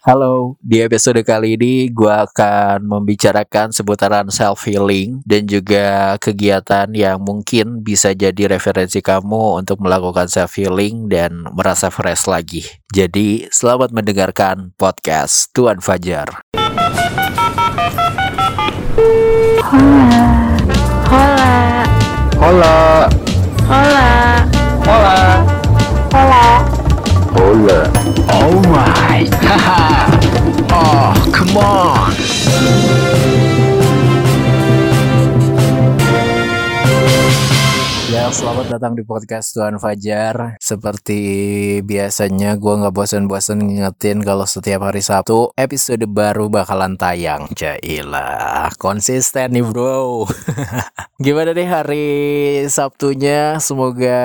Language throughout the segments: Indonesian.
Halo, di episode kali ini gue akan membicarakan seputaran self-healing dan juga kegiatan yang mungkin bisa jadi referensi kamu untuk melakukan self-healing dan merasa fresh lagi. Jadi, selamat mendengarkan podcast Tuan Fajar. Hola. Hola. Hola. Hola. Hola. Hola. Oh my, haha, oh come on. Selamat datang di podcast Tuan Fajar. Seperti biasanya, gue nggak bosan-bosan ngingetin kalau setiap hari Sabtu episode baru bakalan tayang. Jailah, konsisten nih bro. Gimana nih hari Sabtunya? Semoga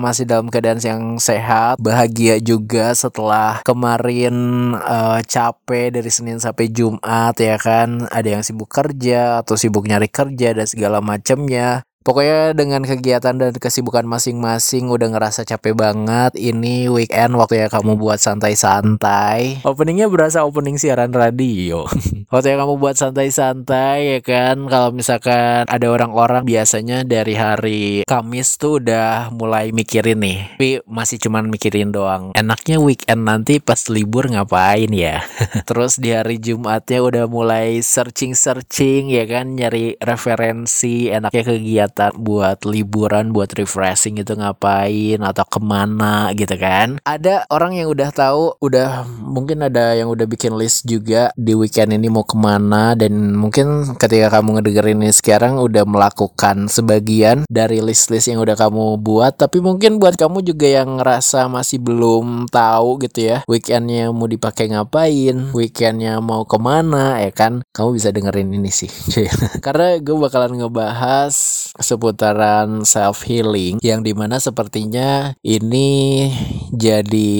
masih dalam keadaan yang sehat, bahagia juga setelah kemarin eh, capek dari Senin sampai Jumat ya kan. Ada yang sibuk kerja atau sibuk nyari kerja dan segala macamnya. Pokoknya dengan kegiatan dan kesibukan masing-masing udah ngerasa capek banget. Ini weekend waktu ya kamu buat santai-santai. Openingnya berasa opening siaran radio. waktu yang kamu buat santai-santai ya kan. Kalau misalkan ada orang-orang biasanya dari hari Kamis tuh udah mulai mikirin nih. Tapi masih cuman mikirin doang. Enaknya weekend nanti pas libur ngapain ya? Terus di hari Jumatnya udah mulai searching-searching ya kan. Nyari referensi enaknya kegiatan buat liburan, buat refreshing itu ngapain atau ke mana gitu kan. Ada orang yang udah tahu, udah mungkin ada yang udah bikin list juga di weekend ini mau ke mana dan mungkin ketika kamu ngedengerin ini sekarang udah melakukan sebagian dari list-list yang udah kamu buat. Tapi mungkin buat kamu juga yang ngerasa masih belum tahu gitu ya, weekendnya mau dipakai ngapain, weekendnya mau ke mana ya kan, kamu bisa dengerin ini sih. Karena gue bakalan ngebahas seputaran self healing yang di mana sepertinya ini jadi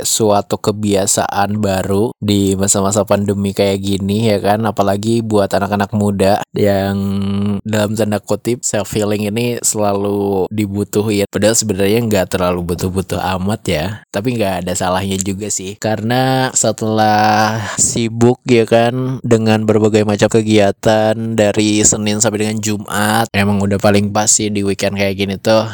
suatu kebiasaan baru di masa-masa pandemi kayak gini ya kan? Apalagi buat anak-anak muda yang dalam tanda kutip self healing ini selalu dibutuhin. Padahal sebenarnya nggak terlalu butuh-butuh amat ya. Tapi nggak ada salahnya juga sih. Karena setelah sibuk ya kan dengan berbagai macam kegiatan dari Senin sampai dengan Jumat emang udah paling pas sih di weekend kayak gini tuh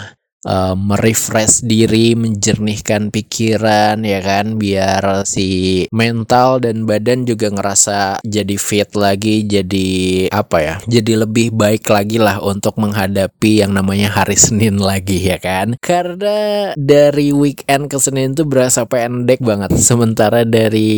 uh, merefresh diri, menjernihkan pikiran ya kan biar si mental dan badan juga ngerasa jadi fit lagi, jadi apa ya? Jadi lebih baik lagi lah untuk menghadapi yang namanya hari Senin lagi ya kan. Karena dari weekend ke Senin tuh berasa pendek banget. Sementara dari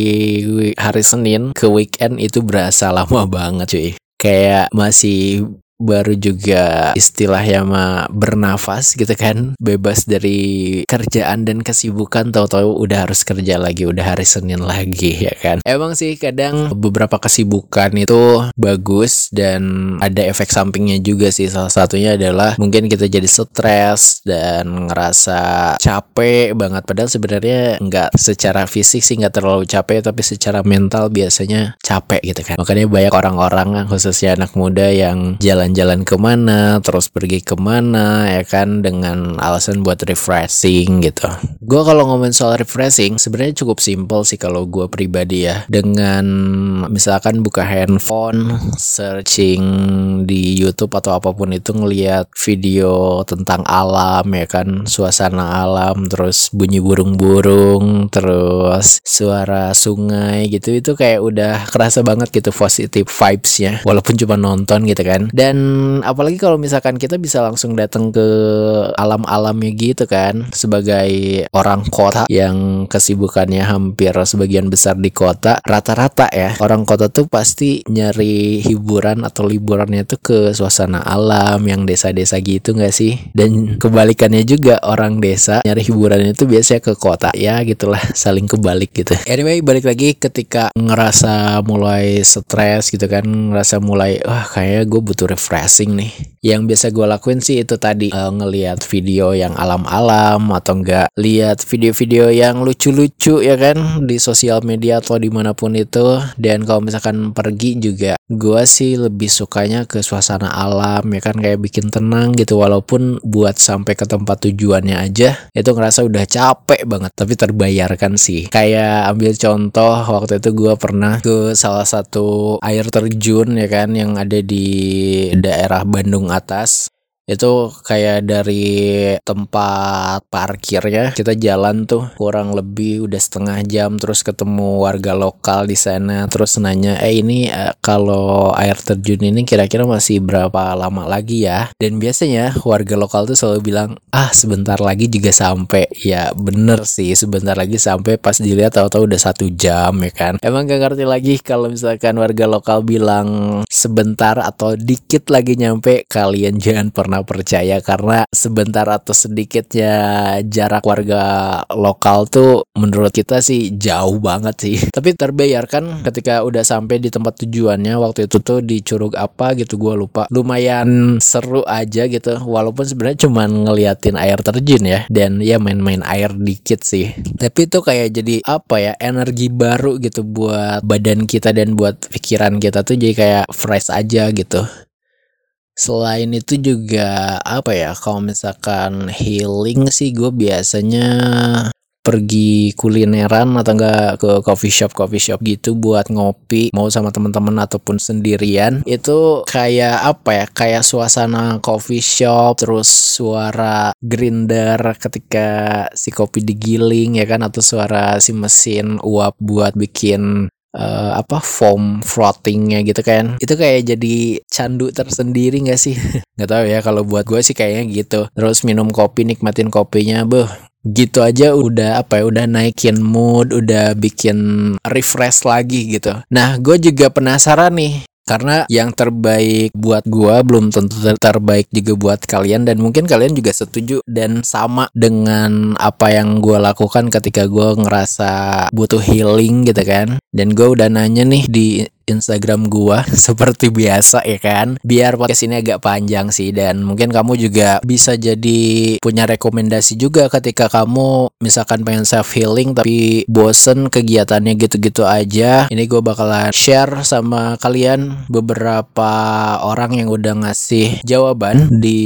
hari Senin ke weekend itu berasa lama banget cuy. Kayak masih baru juga istilahnya mah bernafas gitu kan. Bebas dari kerjaan dan kesibukan. Tahu-tahu udah harus kerja lagi udah hari Senin lagi ya kan. Emang sih kadang beberapa kesibukan itu bagus dan ada efek sampingnya juga sih. Salah satunya adalah mungkin kita jadi stres dan ngerasa capek banget. Padahal sebenarnya nggak secara fisik sih nggak terlalu capek tapi secara mental biasanya capek gitu kan. Makanya banyak orang-orang khususnya anak muda yang jalan-jalan ke mana terus pergi ke mana ya kan dengan alasan buat refreshing gitu. Gue kalau ngomongin soal refreshing sebenarnya cukup simple sih kalau gue pribadi ya. Dengan misalkan buka handphone searching di YouTube atau apa pun itu ngelihat video tentang alam ya kan suasana alam terus bunyi burung-burung terus suara sungai gitu itu kayak udah kerasa banget gitu positive vibesnya. Walaupun cuma nonton gitu kan. Dan apalagi kalau misalkan kita bisa langsung datang ke alam-alamnya gitu kan sebagai orang kota yang kesibukannya hampir sebagian besar di kota rata-rata ya orang kota tuh pasti nyari hiburan atau liburannya tuh ke suasana alam yang desa-desa gitu nggak sih? Dan kebalikannya juga orang desa nyari hiburannya tuh biasanya ke kota ya gitulah saling kebalik gitu. Anyway balik lagi ketika ngerasa mulai stres gitu kan ngerasa mulai wah kayaknya gue butuh refreshing nih. Yang biasa gue lakuin sih itu tadi eh, ngelihat video yang alam-alam atau enggak lihat video-video yang lucu-lucu ya kan di sosial media atau di mana pun itu. Dan kalau misalkan pergi juga Gua sih lebih sukanya ke suasana alam ya kan kayak bikin tenang gitu. Walaupun buat sampai ke tempat tujuannya aja itu ngerasa udah capek banget tapi terbayarkan sih. Kayak ambil contoh waktu itu gua pernah ke salah satu air terjun ya kan yang ada di daerah Bandung atas itu kayak dari tempat parkirnya kita jalan tuh kurang lebih udah setengah jam terus ketemu warga lokal di sana terus nanya eh ini eh, kalau air terjun ini kira-kira masih berapa lama lagi ya? Dan biasanya warga lokal tuh selalu bilang ah sebentar lagi juga sampai. Ya bener sih sebentar lagi sampai pas dilihat tahu-tahu udah satu jam ya kan? Emang gak ngerti lagi kalau misalkan warga lokal bilang sebentar atau dikit lagi nyampe kalian jangan pernah percaya karena sebentar atau sedikitnya jarak warga lokal tuh menurut kita sih jauh banget sih. Tapi terbayarkan ketika udah sampai di tempat tujuannya waktu itu tuh di Curug apa gitu gua lupa. Lumayan seru aja gitu walaupun sebenarnya cuma ngeliatin air terjun ya dan ya main-main air dikit sih. Tapi itu kayak jadi apa ya energi baru gitu buat badan kita dan buat pikiran kita tuh jadi kayak fresh aja gitu. Selain itu juga apa ya kalau misalkan healing sih gue biasanya pergi kulineran atau enggak ke coffee shop coffee shop gitu buat ngopi mau sama teman-teman ataupun sendirian. Itu kayak apa ya kayak suasana coffee shop terus suara grinder ketika si kopi digiling ya kan atau suara si mesin uap buat bikin uh, apa foam frottingnya gitu kan. Itu kayak jadi candu tersendiri nggak sih? Nggak tahu ya kalau buat gue sih kayaknya gitu. Terus minum kopi nikmatin kopinya beh. Gitu aja udah apa ya udah naikin mood udah bikin refresh lagi gitu. Nah gue juga penasaran nih karena yang terbaik buat gua belum tentu ter terbaik juga buat kalian dan mungkin kalian juga setuju dan sama dengan apa yang gua lakukan ketika gua ngerasa butuh healing gitu kan. Dan gua udah nanya nih di Instagram gua seperti biasa ya kan. Biar podcast ini agak panjang sih dan mungkin kamu juga bisa jadi punya rekomendasi juga ketika kamu misalkan pengen self healing tapi bosen kegiatannya gitu-gitu aja. Ini gue bakalan share sama kalian beberapa orang yang udah ngasih jawaban di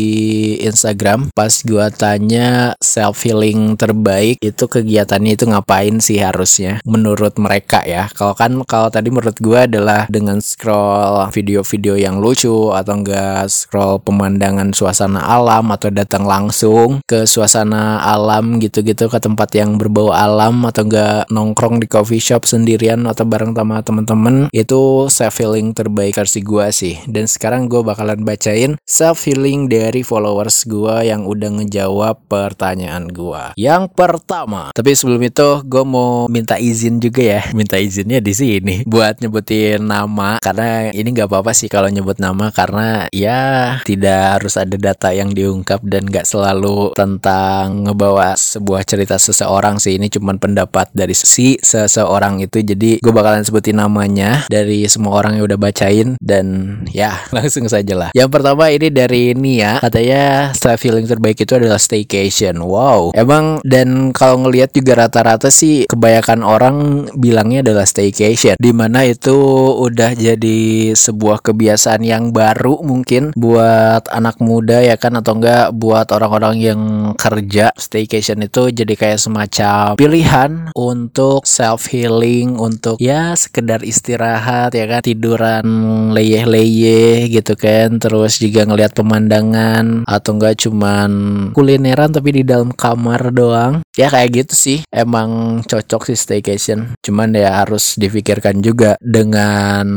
Instagram pas gua tanya self healing terbaik itu kegiatannya itu ngapain sih harusnya menurut mereka ya. Kalau kan kalau tadi menurut gua adalah dengan scroll video-video yang lucu atau enggak scroll pemandangan suasana alam atau datang langsung ke suasana alam gitu-gitu ke tempat yang berbau alam atau enggak nongkrong di coffee shop sendirian atau bareng sama temen-temen itu self healing terbaik versi gua sih. Dan sekarang gue bakalan bacain self healing dari followers gua yang udah ngejawab pertanyaan gua. Yang pertama tapi sebelum itu gue mau minta izin juga ya. Minta izinnya di sini buat nyebutin nama karena ini nggak apa-apa sih kalau nyebut nama karena ya tidak harus ada data yang diungkap dan nggak selalu tentang ngebawa sebuah cerita seseorang sih. Ini cuma pendapat dari si seseorang itu. Jadi gue bakalan sebutin namanya dari semua orang yang udah bacain dan ya langsung saja lah. Yang pertama ini dari Nia. Katanya self feeling terbaik itu adalah staycation. Wow. Emang dan kalau ngelihat juga rata-rata sih kebanyakan orang bilangnya adalah staycation. Di mana itu udah jadi sebuah kebiasaan yang baru mungkin buat anak muda ya kan atau enggak buat orang-orang yang kerja. Staycation itu jadi kayak semacam pilihan untuk self healing untuk ya sekedar istirahat ya kan tiduran leyeh-leyeh gitu kan terus juga ngelihat pemandangan atau enggak cuman kulineran tapi di dalam kamar doang. Ya kayak gitu sih. Emang cocok sih staycation. Cuman ya harus difikirkan juga dengan dan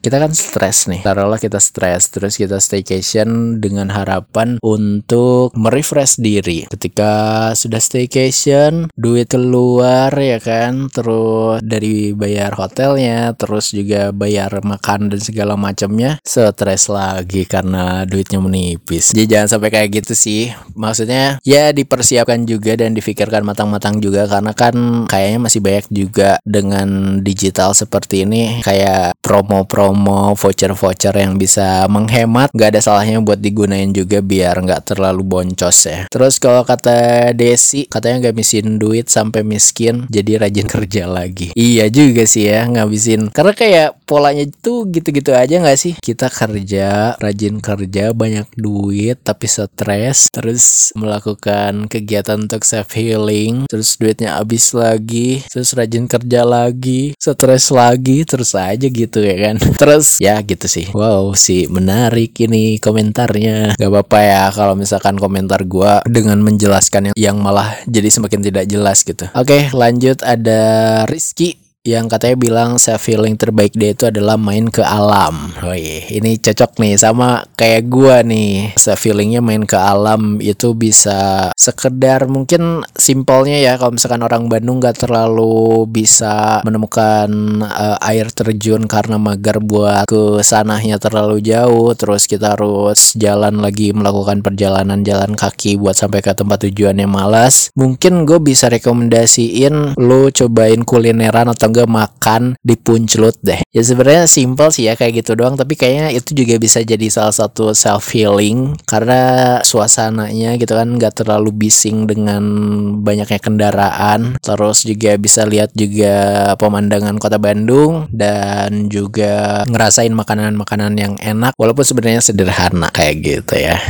kita kan stres nih. Taruhlah kita stres terus kita staycation dengan harapan untuk merefresh diri. Ketika sudah staycation duit keluar ya kan? Terus dari bayar hotelnya terus juga bayar makan dan segala macamnya stres lagi karena duitnya menipis. Jadi jangan sampai kayak gitu sih. Maksudnya ya dipersiapkan juga dan difikirkan matang-matang juga karena kan kayaknya masih banyak juga dengan digital seperti ini. Kayak promo-promo voucher-voucher yang bisa menghemat. Nggak ada salahnya buat digunain juga biar nggak terlalu boncos ya. Terus kalau kata Desi katanya ngabisin duit sampai miskin jadi rajin kerja lagi. Iya juga sih ya ngabisin. Karena kayak polanya itu gitu-gitu aja nggak sih? Kita kerja rajin kerja banyak duit tapi stres terus melakukan kegiatan untuk self healing terus duitnya habis lagi terus rajin kerja lagi stres lagi terus aja gitu ya kan? Terus ya gitu sih. Wow sih menarik ini komentarnya. Gak apa-apa ya kalau misalkan komentar gua dengan menjelaskan yang, yang malah jadi semakin tidak jelas gitu. Oke lanjut ada Rizky yang katanya bilang self healing terbaik dia itu adalah main ke alam. Iya, ini cocok nih sama kayak gua nih. Self healingnya main ke alam itu bisa sekedar mungkin simpelnya ya kalau misalkan orang Bandung nggak terlalu bisa menemukan uh, air terjun karena magar buat ke sananya terlalu jauh, terus kita harus jalan lagi melakukan perjalanan jalan kaki buat sampai ke tempat tujuannya malas. Mungkin gue bisa rekomendasiin lo cobain kulineran atau enggak makan di puncelut deh. Ya sebenarnya simple sih ya kayak gitu doang, tapi kayaknya itu juga bisa jadi salah satu self healing karena suasananya gitu kan nggak terlalu bising dengan banyaknya kendaraan. Terus juga bisa lihat juga pemandangan kota Bandung dan juga ngerasain makanan-makanan yang enak walaupun sebenarnya sederhana kayak gitu ya.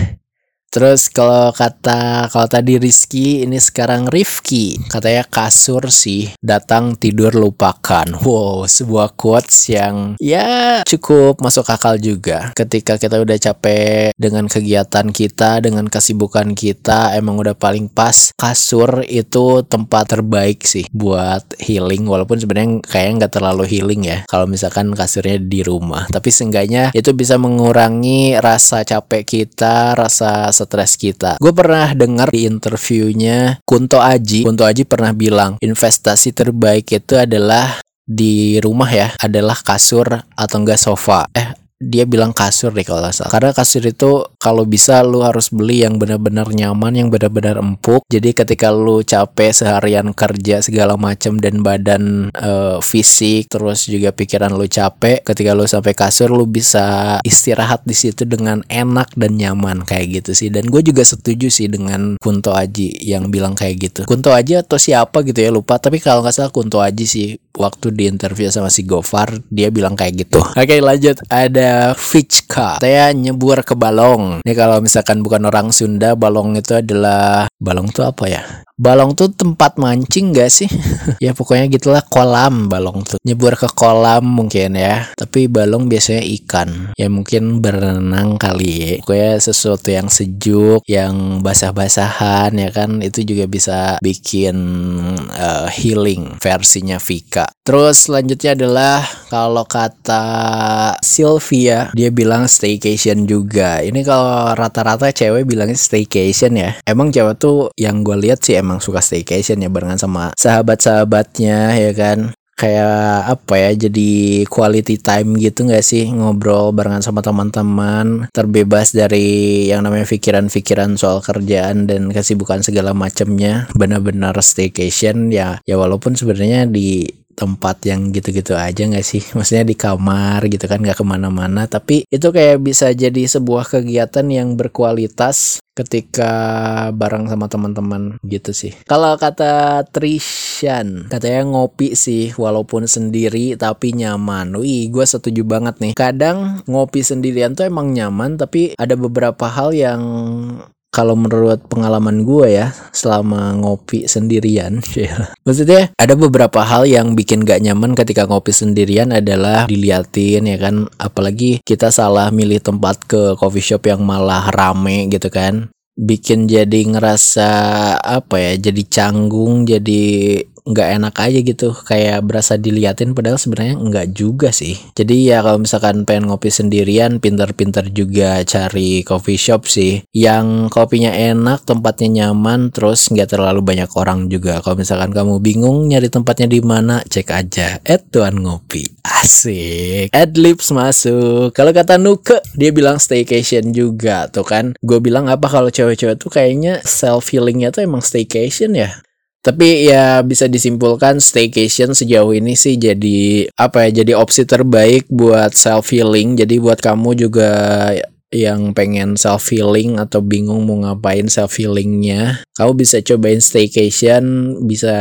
Terus kalau kata kalau tadi Rizky ini sekarang Rifki katanya kasur sih datang tidur lupakan. Wow sebuah quotes yang ya cukup masuk akal juga. Ketika kita udah capek dengan kegiatan kita dengan kesibukan kita emang udah paling pas kasur itu tempat terbaik sih buat healing walaupun sebenarnya kayaknya nggak terlalu healing ya kalau misalkan kasurnya di rumah. Tapi seenggaknya itu bisa mengurangi rasa capek kita rasa stres kita. Gue pernah dengar di interviewnya Kunto Aji. Kunto Aji pernah bilang investasi terbaik itu adalah di rumah ya adalah kasur atau enggak sofa. Eh dia bilang kasur deh kalau salah. Karena kasur itu kalau bisa lu harus beli yang benar-benar nyaman, yang benar-benar empuk. Jadi ketika lu capek seharian kerja segala macam dan badan uh, fisik terus juga pikiran lu capek, ketika lu sampai kasur lu bisa istirahat di situ dengan enak dan nyaman kayak gitu sih. Dan gue juga setuju sih dengan Kunto Aji yang bilang kayak gitu. Kunto Aji atau siapa gitu ya lupa. Tapi kalau nggak salah Kunto Aji sih waktu di interview sama si Gofar dia bilang kayak gitu. Oke lanjut ada Fichka. Saya nyebur ke balong. Ini kalau misalkan bukan orang Sunda, balong itu adalah balong tuh apa ya? Balong tuh tempat mancing gak sih? ya pokoknya gitulah kolam balong tuh. Nyebur ke kolam mungkin ya. Tapi balong biasanya ikan. Ya mungkin berenang kali ya. Pokoknya sesuatu yang sejuk, yang basah-basahan ya kan. Itu juga bisa bikin uh, healing versinya Vika. Terus selanjutnya adalah kalau kata Sylvia, dia bilang staycation juga. Ini kalau rata-rata cewek bilangnya staycation ya. Emang cewek tuh yang gue lihat sih emang suka staycation ya barengan sama sahabat-sahabatnya ya kan? Kayak apa ya jadi quality time gitu nggak sih? Ngobrol barengan sama teman-teman terbebas dari yang namanya pikiran-pikiran soal kerjaan dan kesibukan segala macamnya. Benar-benar staycation ya ya walaupun sebenarnya di tempat yang gitu-gitu aja nggak sih? Maksudnya di kamar gitu kan nggak ke mana-mana. Tapi itu kayak bisa jadi sebuah kegiatan yang berkualitas ketika bareng sama teman-teman gitu sih. Kalau kata Trishan katanya ngopi sih walaupun sendiri tapi nyaman. Wih gue setuju banget nih. Kadang ngopi sendirian tuh emang nyaman tapi ada beberapa hal yang kalau menurut pengalaman gue ya selama ngopi sendirian maksudnya ada beberapa hal yang bikin gak nyaman ketika ngopi sendirian adalah diliatin ya kan? Apalagi kita salah milih tempat ke coffee shop yang malah rame gitu kan. Bikin jadi ngerasa apa ya jadi canggung jadi nggak enak aja gitu kayak berasa diliatin padahal sebenarnya nggak juga sih. Jadi ya kalau misalkan pengen ngopi sendirian pinter-pinter juga cari coffee shop sih. Yang kopinya enak tempatnya nyaman terus nggak terlalu banyak orang juga. Kalau misalkan kamu bingung nyari tempatnya di mana cek aja at tuan ngopi. Asik. Adlibs masuk. Kalau kata Nuke dia bilang staycation juga. Tuh kan gue bilang apa kalau cewek-cewek tuh kayaknya self healingnya tuh emang staycation ya Tapi ya bisa disimpulkan staycation sejauh ini sih jadi apa ya jadi opsi terbaik buat self healing. Jadi buat kamu juga yang pengen self healing atau bingung mau ngapain self healingnya, kamu bisa cobain staycation bisa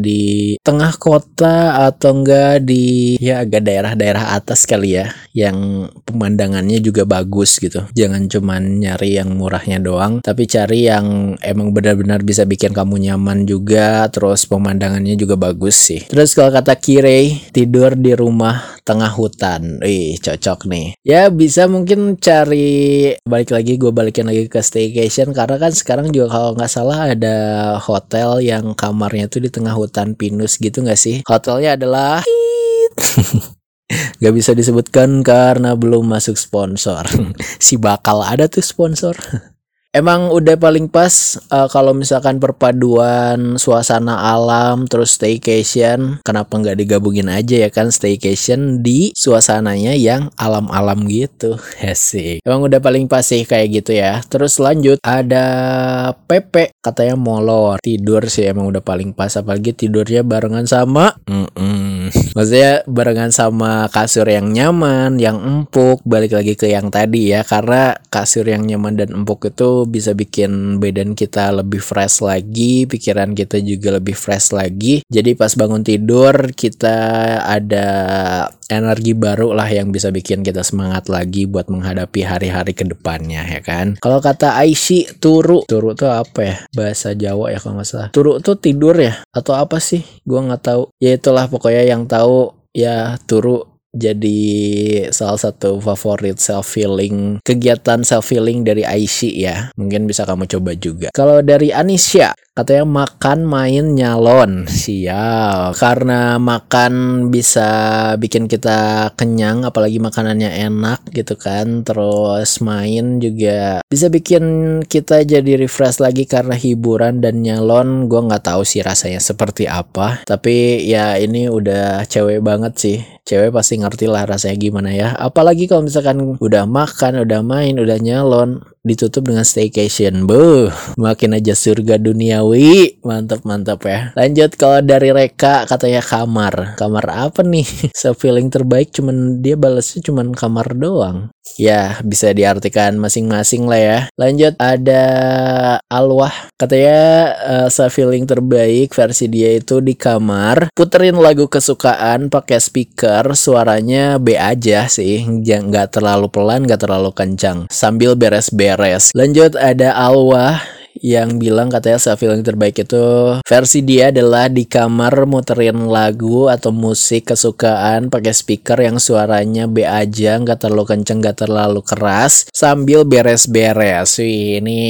di tengah kota atau enggak di ya agak daerah-daerah atas kali ya, yang pemandangannya juga bagus gitu. Jangan cuman nyari yang murahnya doang, tapi cari yang emang benar-benar bisa bikin kamu nyaman juga, terus pemandangannya juga bagus sih. Terus kalau kata Kirei, tidur di rumah tengah hutan. Ih, cocok nih. Ya bisa mungkin cari balik lagi gue balikin lagi ke staycation karena kan sekarang juga kalau nggak salah ada hotel yang kamarnya tuh di tengah hutan pinus gitu nggak sih? Hotelnya adalah Gak bisa disebutkan karena belum masuk sponsor. si bakal ada tuh sponsor. Emang udah paling pas uh, kalau misalkan perpaduan suasana alam terus staycation, kenapa nggak digabungin aja ya kan staycation di suasananya yang alam-alam gitu. Hesi. Emang udah paling pas sih kayak gitu ya. Terus lanjut ada Pepe katanya molor tidur sih emang udah paling pas apalagi tidurnya barengan sama mm -mm. maksudnya barengan sama kasur yang nyaman yang empuk balik lagi ke yang tadi ya karena kasur yang nyaman dan empuk itu bisa bikin badan kita lebih fresh lagi, pikiran kita juga lebih fresh lagi. Jadi pas bangun tidur kita ada energi baru lah yang bisa bikin kita semangat lagi buat menghadapi hari-hari ke depannya ya kan. Kalau kata Aishi turu, turu tuh apa ya? Bahasa Jawa ya kalau nggak salah. Turu tuh tidur ya atau apa sih? Gua nggak tahu. Ya itulah pokoknya yang tahu ya turu jadi salah satu favorit self healing kegiatan self healing dari Aishi ya. Mungkin bisa kamu coba juga. Kalau dari Anisha katanya makan main nyalon. Siap karena makan bisa bikin kita kenyang apalagi makanannya enak gitu kan. Terus main juga bisa bikin kita jadi refresh lagi karena hiburan dan nyalon. Gue nggak tahu sih rasanya seperti apa. Tapi ya ini udah cewek banget sih. Cewek pasti ngerti lah rasanya gimana ya. Apalagi kalau misalkan udah makan udah main udah nyalon ditutup dengan staycation. Buh, makin aja surga duniawi. Mantap mantap ya. Lanjut kalau dari Reka katanya kamar. Kamar apa nih? Self feeling terbaik cuman dia balasnya cuman kamar doang. Ya, bisa diartikan masing-masing lah ya. Lanjut ada Alwah katanya uh, self feeling terbaik versi dia itu di kamar. Puterin lagu kesukaan pakai speaker, suaranya B aja sih, nggak terlalu pelan, nggak terlalu kencang. Sambil beres-beres beres. Lanjut ada Alwa yang bilang katanya self feeling terbaik itu versi dia adalah di kamar muterin lagu atau musik kesukaan pakai speaker yang suaranya B aja nggak terlalu kenceng nggak terlalu keras sambil beres-beres. Ini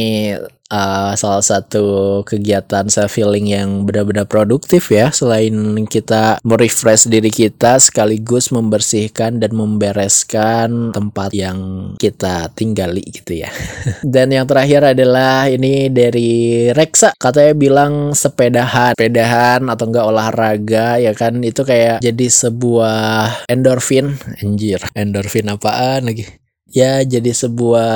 uh, salah satu kegiatan self healing yang benar-benar produktif ya selain kita merefresh diri kita sekaligus membersihkan dan membereskan tempat yang kita tinggali gitu ya. Dan yang terakhir adalah ini dari Reksa katanya bilang sepedahan. Sepedahan atau enggak olahraga ya kan? Itu kayak jadi sebuah endorfin. Anjir endorfin apaan lagi ya jadi sebuah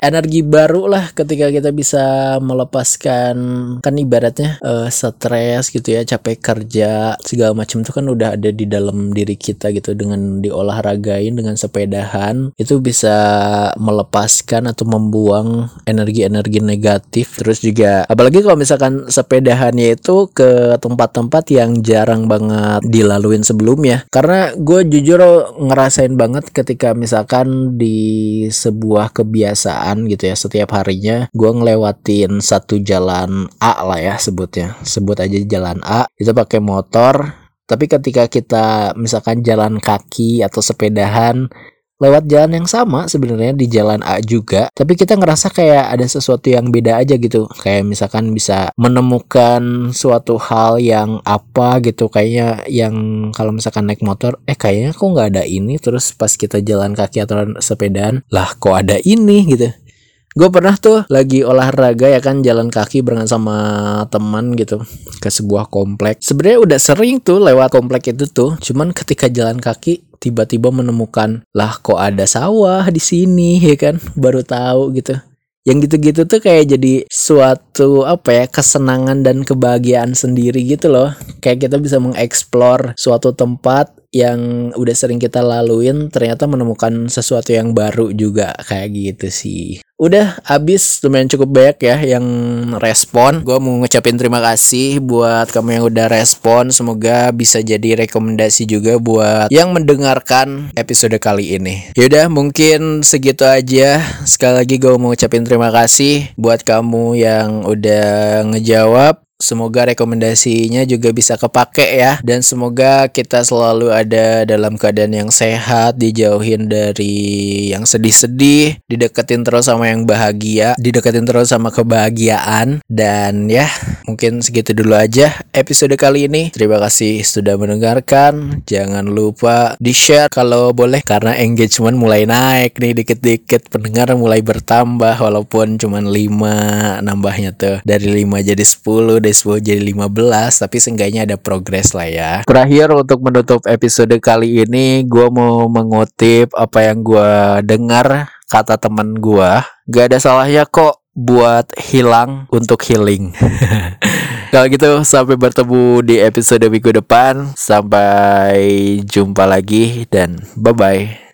energi baru lah ketika kita bisa melepaskan kan ibaratnya uh, stres gitu ya capek kerja segala macam itu kan udah ada di dalam diri kita gitu dengan diolahragain dengan sepedahan itu bisa melepaskan atau membuang energi-energi negatif. Terus juga apalagi kalau misalkan sepedahannya itu ke tempat-tempat yang jarang banget dilaluin sebelumnya. Karena gue jujur ngerasain banget ketika misalkan di sebuah kebiasaan gitu ya setiap harinya gue ngelewatin satu jalan A lah ya sebutnya. Sebut aja jalan A itu pakai motor. Tapi ketika kita misalkan jalan kaki atau sepedahan lewat jalan yang sama sebenarnya di jalan A juga. Tapi kita ngerasa kayak ada sesuatu yang beda aja gitu. Kayak misalkan bisa menemukan suatu hal yang apa gitu. Kayaknya yang kalau misalkan naik motor eh kayaknya kok nggak ada ini. Terus pas kita jalan kaki atau sepedaan lah kok ada ini gitu. Gue pernah tuh lagi olahraga ya kan jalan kaki barengan sama teman gitu ke sebuah komplek. Sebenarnya udah sering tuh lewat komplek itu tuh. Cuman ketika jalan kaki tiba-tiba menemukan lah kok ada sawah di sini? Ya kan? Baru tahu gitu. Yang gitu-gitu tuh kayak jadi suatu apa ya kesenangan dan kebahagiaan sendiri gitu loh. Kayak kita bisa mengeksplor suatu tempat yang udah sering kita laluin ternyata menemukan sesuatu yang baru juga kayak gitu sih. Udah abis lumayan cukup banyak ya yang respon. Gue mau ngucapin terima kasih buat kamu yang udah respon. Semoga bisa jadi rekomendasi juga buat yang mendengarkan episode kali ini. Yaudah mungkin segitu aja. Sekali lagi gue mau ngucapin terima kasih buat kamu yang udah ngejawab. Semoga rekomendasinya juga bisa kepake ya dan semoga kita selalu ada dalam keadaan yang sehat, dijauhin dari yang sedih-sedih, dideketin terus sama yang bahagia, dideketin terus sama kebahagiaan dan ya, mungkin segitu dulu aja episode kali ini. Terima kasih sudah mendengarkan. Jangan lupa di-share kalau boleh karena engagement mulai naik nih dikit-dikit pendengar mulai bertambah walaupun cuman 5 nambahnya tuh dari 5 jadi 10 dari 10 jadi 15 tapi seenggaknya ada progres lah ya. Terakhir untuk menutup episode kali ini gue mau mengutip apa yang gue dengar kata teman gue gak ada salahnya kok buat hilang untuk healing. Kalau gitu sampai bertemu di episode minggu depan. Sampai jumpa lagi dan bye bye